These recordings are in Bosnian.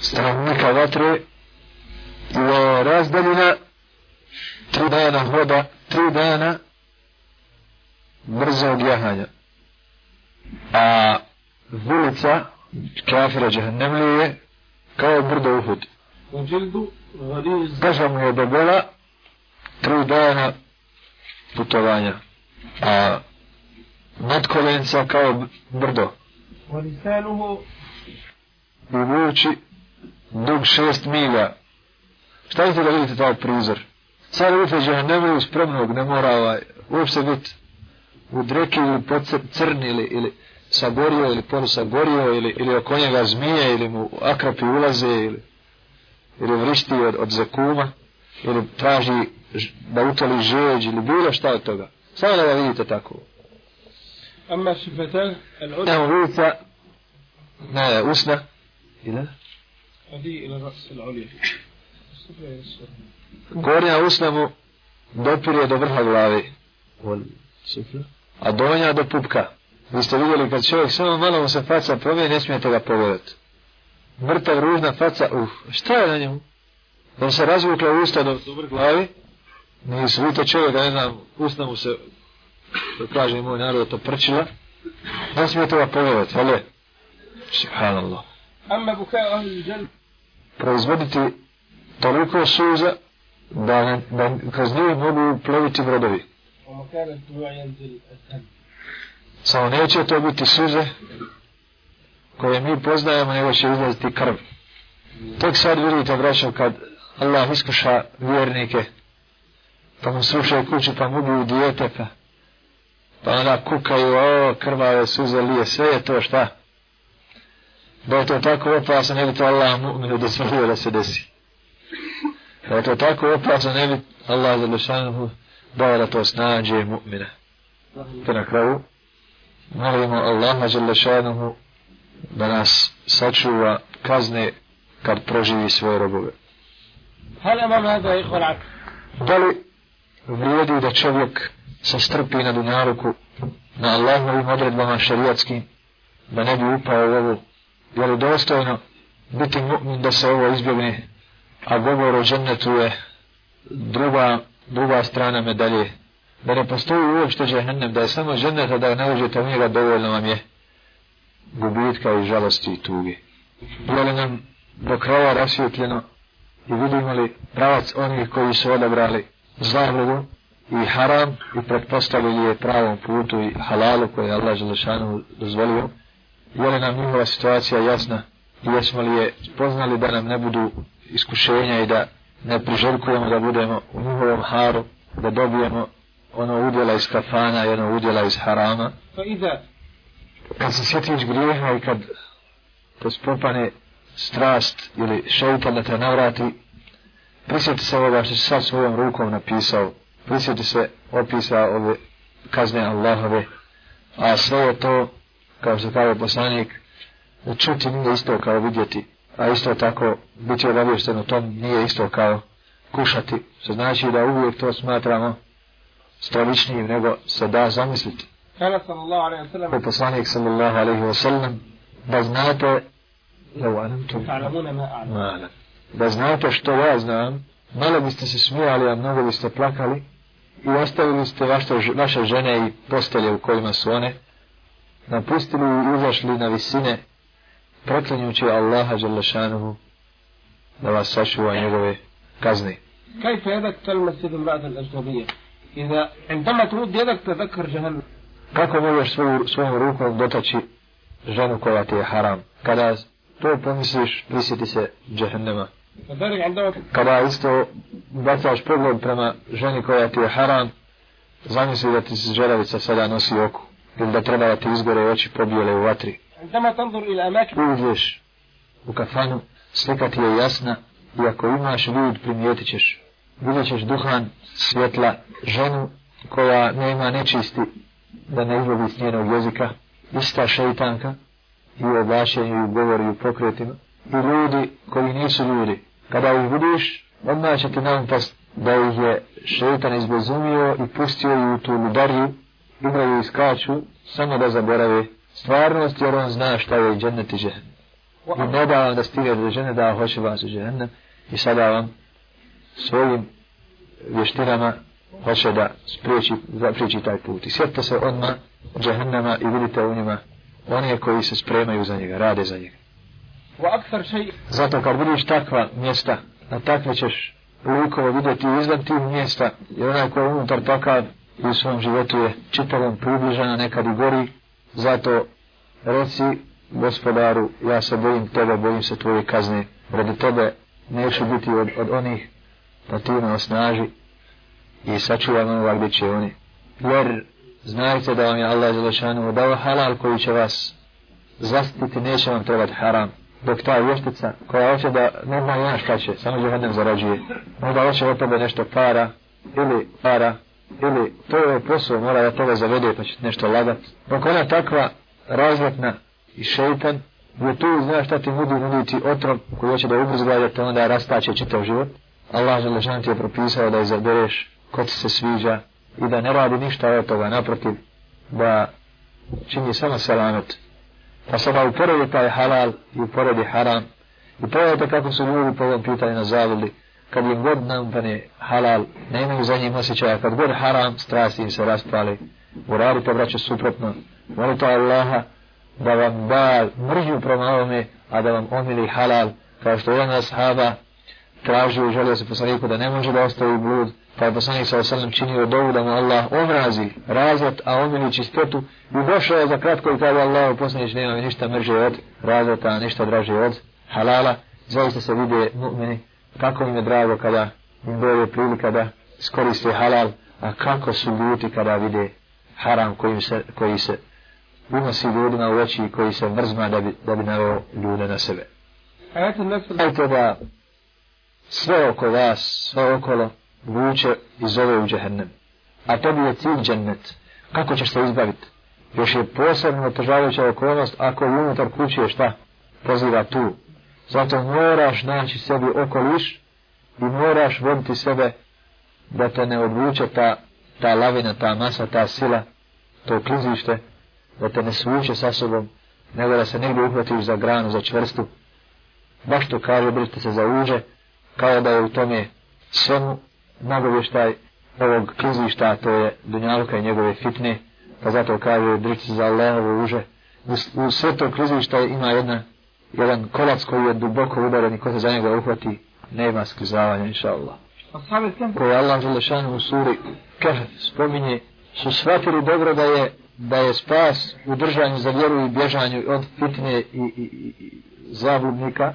stanovnika vatre i je razdaljena tri dana hoda, tri dana brzog jahanja. A ulica kafira džahnemlije kao brdo uhud. Kaža mu je debela tri dana putovanja. A nadkolenca kao brdo. I vuči dug šest milja. Šta je da vidite taj prizor? Sad vidite džahnemliju spremnog, ne mora ovaj, uopšte biti u dreki ili crni ili, ili sagorio ili polusagorio ili, ili oko njega zmije ili mu akrapi ulaze ili, ili vrišti od, od zekuma ili traži da utoli žeđ ili bilo šta od toga. Samo da ga vidite tako. Amma šifetel, Evo vidite, ne, usna. Adi Gornja usna mu dopire do vrha glave. A donja do pupka. Vi ste vidjeli kad čovjek samo malo mu se faca promije, ne smijete ga pogledati. Mrtav, ružna faca, uf, šta je na njemu? Da se razvukla usta do, do vrh glavi, nisu vidite čovjek, da ne znam, usta mu se, to kaže moj narod, to prčila, ne smijete ga pogledati, ali Subhanallah. Amma buka ahli džan proizvoditi toliko suza da, da kroz njih mogu ploviti brodovi. Samo neće to biti suze koje mi poznajemo, nego će izlaziti krv. Tek sad vidite, braćo, kad Allah iskuša vjernike, pa mu slušaju kuću, pa mu buju dijete, pa, pa ona kukaju, o, krvave suze lije, sve je to šta? da je to tako opasno, ne bi to Allah mu'minu da smrlo da se desi. Da je to tako opasno, ne bi Allah za lešanuhu dao da to snađe mu'mina. Te na kraju, molimo Allaha za lešanuhu da nas sačuva kazne kad proživi svoje robove. Da li vrijedi da čovjek se strpi na dunjaruku na Allahovim odredbama šarijatskim da ne bi upao u ovu je li dostojno biti mu'min da se ovo izbjegne a govor o džennetu je druga, druga strana medalje? Da ne postoji uopšte džahnem da je samo džennet da ne uđete u njega dovoljno vam je gubitka i žalosti i tuge. Je li nam do kraja rasvjetljeno i vidimo li pravac onih koji su odabrali zavrugu i haram i pretpostavili je pravom putu i halalu koje je Allah Želešanu dozvolio? je li nam njihova situacija jasna. I jesmo li je poznali da nam ne budu iskušenja i da ne priželjkujemo da budemo u njihovom haru, da dobijemo ono udjela iz kafana i ono udjela iz harama. Pa i da... Kad se sjetiš grijeha i kad te spopane strast ili šeitan da te navrati, prisjeti se ovoga što si sad svojom rukom napisao, prisjeti se opisa ove kazne Allahove, a sve je to kao što kaže poslanik, čuti nije isto kao vidjeti, a isto tako biti obavješteno tom nije isto kao kušati, što znači da uvijek to smatramo stravičnijim nego se da zamisliti. Kada poslanik sallallahu alaihi wa sallam, da znate, da znate što ja znam, malo biste se smijali, a mnogo biste plakali i ostavili ste vaše, vaše žene i postelje u kojima su one, napustili i izašli na visine, proklinjući Allaha Đalešanuhu da vas sačuva njegove kazne. كيف يدك تلمس يد امرأة الأجنبية إذا عندما تمد يدك تذكر جهنم Kako možeš svoju, svojom rukom dotaći ženu koja ti je haram? Kada to pomisliš, prisjeti se džehennema. كذلك عندما kada isto bacaš pogled prema ženi koja ti je haram, zamisli da ti se žeravica sada nosi u oku, ili da treba da ti izgore oči pobijele u vatri. Uvješ u kafanu, slika ti je jasna i ako imaš ljud primijetit ćeš. Vidjet ćeš duhan, svjetla, ženu koja ne ima nečisti da ne izgledi s njenog jezika, ista šeitanka i u oblašenju i u govori i u pokretima i ljudi koji nisu ljudi. Kada ih vidiš, odmah će ti nam past da ih je šeitan izbezumio i pustio ih u tu ludariju igraju i skaču, samo da zaborave stvarnost jer on zna šta je džennet i džehennem. i ne da vam da stigne do žene da hoće vas u džehennem i sada vam svojim vještinama hoće da spriječi, zapriječi taj put. I sjetite se odmah džehennama i vidite u njima one koji se spremaju za njega, rade za njega. Zato kad vidiš takva mjesta, na takve ćeš likove vidjeti izvan tih mjesta, i onaj koji je unutar takav i u svom životu je čitavom približena, nekad i gori, zato reci gospodaru, ja se bojim tebe, bojim se tvoje kazne, radi tebe neću biti od, od onih da ti me osnaži i sačuvaj onoga gdje će oni. Jer znajte da vam je Allah Zalašanu dao halal koji će vas zastiti, neće vam trebati haram. Dok ta vještica koja hoće da normalno znaš šta će, samo džahadnem zarađuje, Možda hoće od tebe nešto para, ili para, ili to je ovaj posao, mora da toga zavede pa će nešto lagat. Dok ona takva razletna i šeitan, gdje tu znaš šta ti nudi, nudi ti otrov koji hoće da ubrzga da te onda rastaće čitav život. Allah Želešan ti je propisao da izabereš ko ti se sviđa i da ne radi ništa od toga, naprotiv, da čini samo selamet. Pa sada uporedi taj halal i uporedi haram i pogledajte kako su ljudi po ovom pitanju nazavili kad im god nampane halal, ne imaju za njim osjećaja, kad god haram, strasti im se raspali, uradite braću suprotno, molite Allaha da vam da mržnju prema ovome, a da vam omili halal, kao što jedan ashaba tražio i želio se poslaniku da ne može da ostavi blud, pa je poslanik sa osallam činio dovu da mu Allah omrazi razvod, a omili čistotu i došao je za kratko i kada Allah poslanić nema mi ništa mrže od razvota, ništa draže od halala, zaista se vide mu'mini kako im je drago kada im doje prilika da skoriste halal, a kako su ljuti kada vide haram koji se, koji se unosi ljudima u oči i koji se mrzma da bi, da bi naveo ljude na sebe. Ajte da sve oko vas, sve okolo, vuče i zove u džehennem. A to bi je cilj džennet. Kako ćeš se izbaviti? Još je posebno otežavajuća okolnost ako unutar kuće šta poziva tu. Zato moraš naći sebi okoliš i moraš voditi sebe da te ne odvuče ta, ta lavina, ta masa, ta sila, to klizište, da te ne svuče sa sobom, nego da se negdje uhvatiš za granu, za čvrstu. Baš to kaže, bržite se za uže, kao da je u tome svemu nagovještaj ovog klizišta, to je Dunjaluka i njegove fitne, pa zato kaže, bržite se za Allahovo uže. U, u sve to klizišta ima jedna, jedan kolac koji je duboko udaren i ko se za njega uhvati, nema sklizavanja, inša Allah. Koje Allah Želešanu u suri kaže, spominje, su shvatili dobro da je da je spas u držanju za vjeru i bježanju od fitne i, i, i, i zabludnika.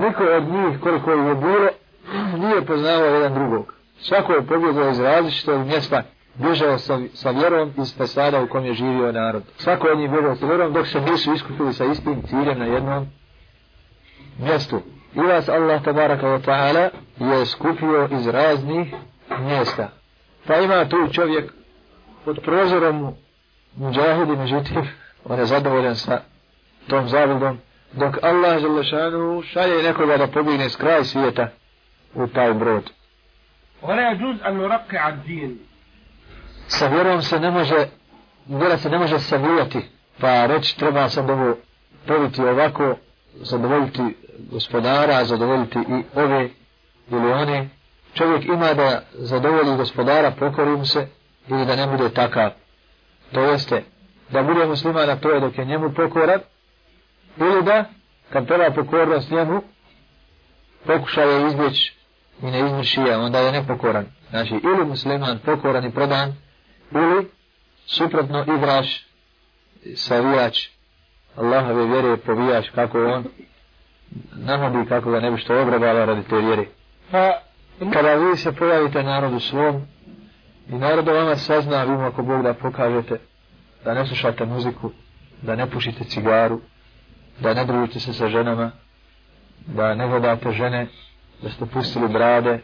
Niko od njih, koliko je bilo, nije poznavao jedan drugog. Svako je pobjegao iz različitog mjesta, bježao sa, sa vjerom iz fasada u kom je živio narod. Svako od njih bježao sa vjerom dok se nisu iskupili sa istim ciljem na jednom mjestu. I vas Allah tabaraka wa ta'ala je skupio iz raznih mjesta. Pa ima tu čovjek pod prozorom muđahidi, međutim, on je zadovoljan sa tom zavodom, dok Allah želešanu šalje nekoga da pobjegne s kraj svijeta u taj brod. Ona je džuz an urakke ad. Sa vjerom se ne može, vjera se ne može savijati, pa reći treba sam ovo poviti ovako, zadovoljiti gospodara, zadovoljiti i ove ili one. Čovjek ima da zadovolji gospodara, pokorim se, ili da ne bude takav. To jeste da bude musliman na to dok je njemu pokoran ili da kad treba pokornost njemu pokuša je izbjeć i ne izmrši je onda je nepokoran. Znači ili musliman pokoran i prodan ili suprotno igraš savijač Allahove vjere povijaš kako on namodi kako ga ne bi što obrebala radi te vjere. Pa kada vi se pojavite narodu svom I narod o vama sazna, vi mu ako Bog da pokažete, da ne slušate muziku, da ne pušite cigaru, da ne družite se sa ženama, da ne vodate žene, da ste pustili brade,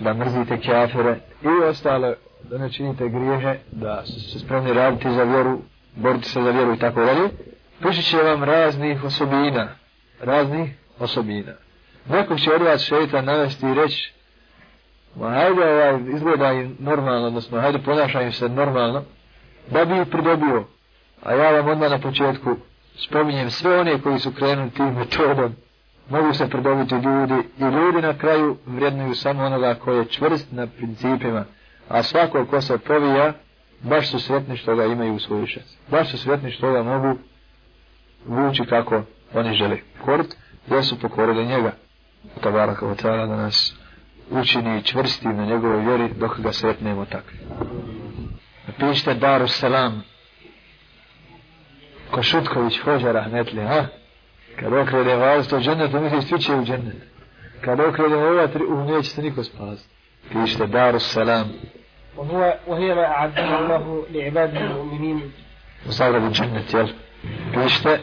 da mrzite kjafire i ostale, da ne činite grijehe, da ste spremni raditi za vjeru, boriti se za vjeru i tako dalje, pušit će vam raznih osobina, raznih osobina. Nekog će od vas šeitan navesti i reći, Ma hajde ovaj, izgleda im normalno, odnosno hajde ponaša im se normalno, da bi ih pridobio. A ja vam odmah na početku spominjem sve one koji su krenuli tim metodom, mogu se pridobiti ljudi i ljudi na kraju vrednuju samo onoga koji je čvrst na principima, a svako ko se povija, baš su sretni što ga imaju u svoju šest. Baš su sretni što ga mogu vući kako oni žele. Kort, jer su pokorili njega. Tabara kao tada da nas učini čvrsti na njegovoj vjeri dok ga sretnemo takvi. Napišite Daru Selam. Ko Šutković hođa rahmetli, ha? Kad okrede vas to džennet, to misli svi će u džennet. Kad okrede ova tri, u neće se niko spasti. Pišite Daru Selam. وهو وهي ما أعدها الله لعباده المؤمنين. وصار بالجنة يلا. ويشتاء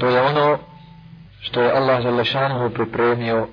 تو يا الله جل شأنه ببريميو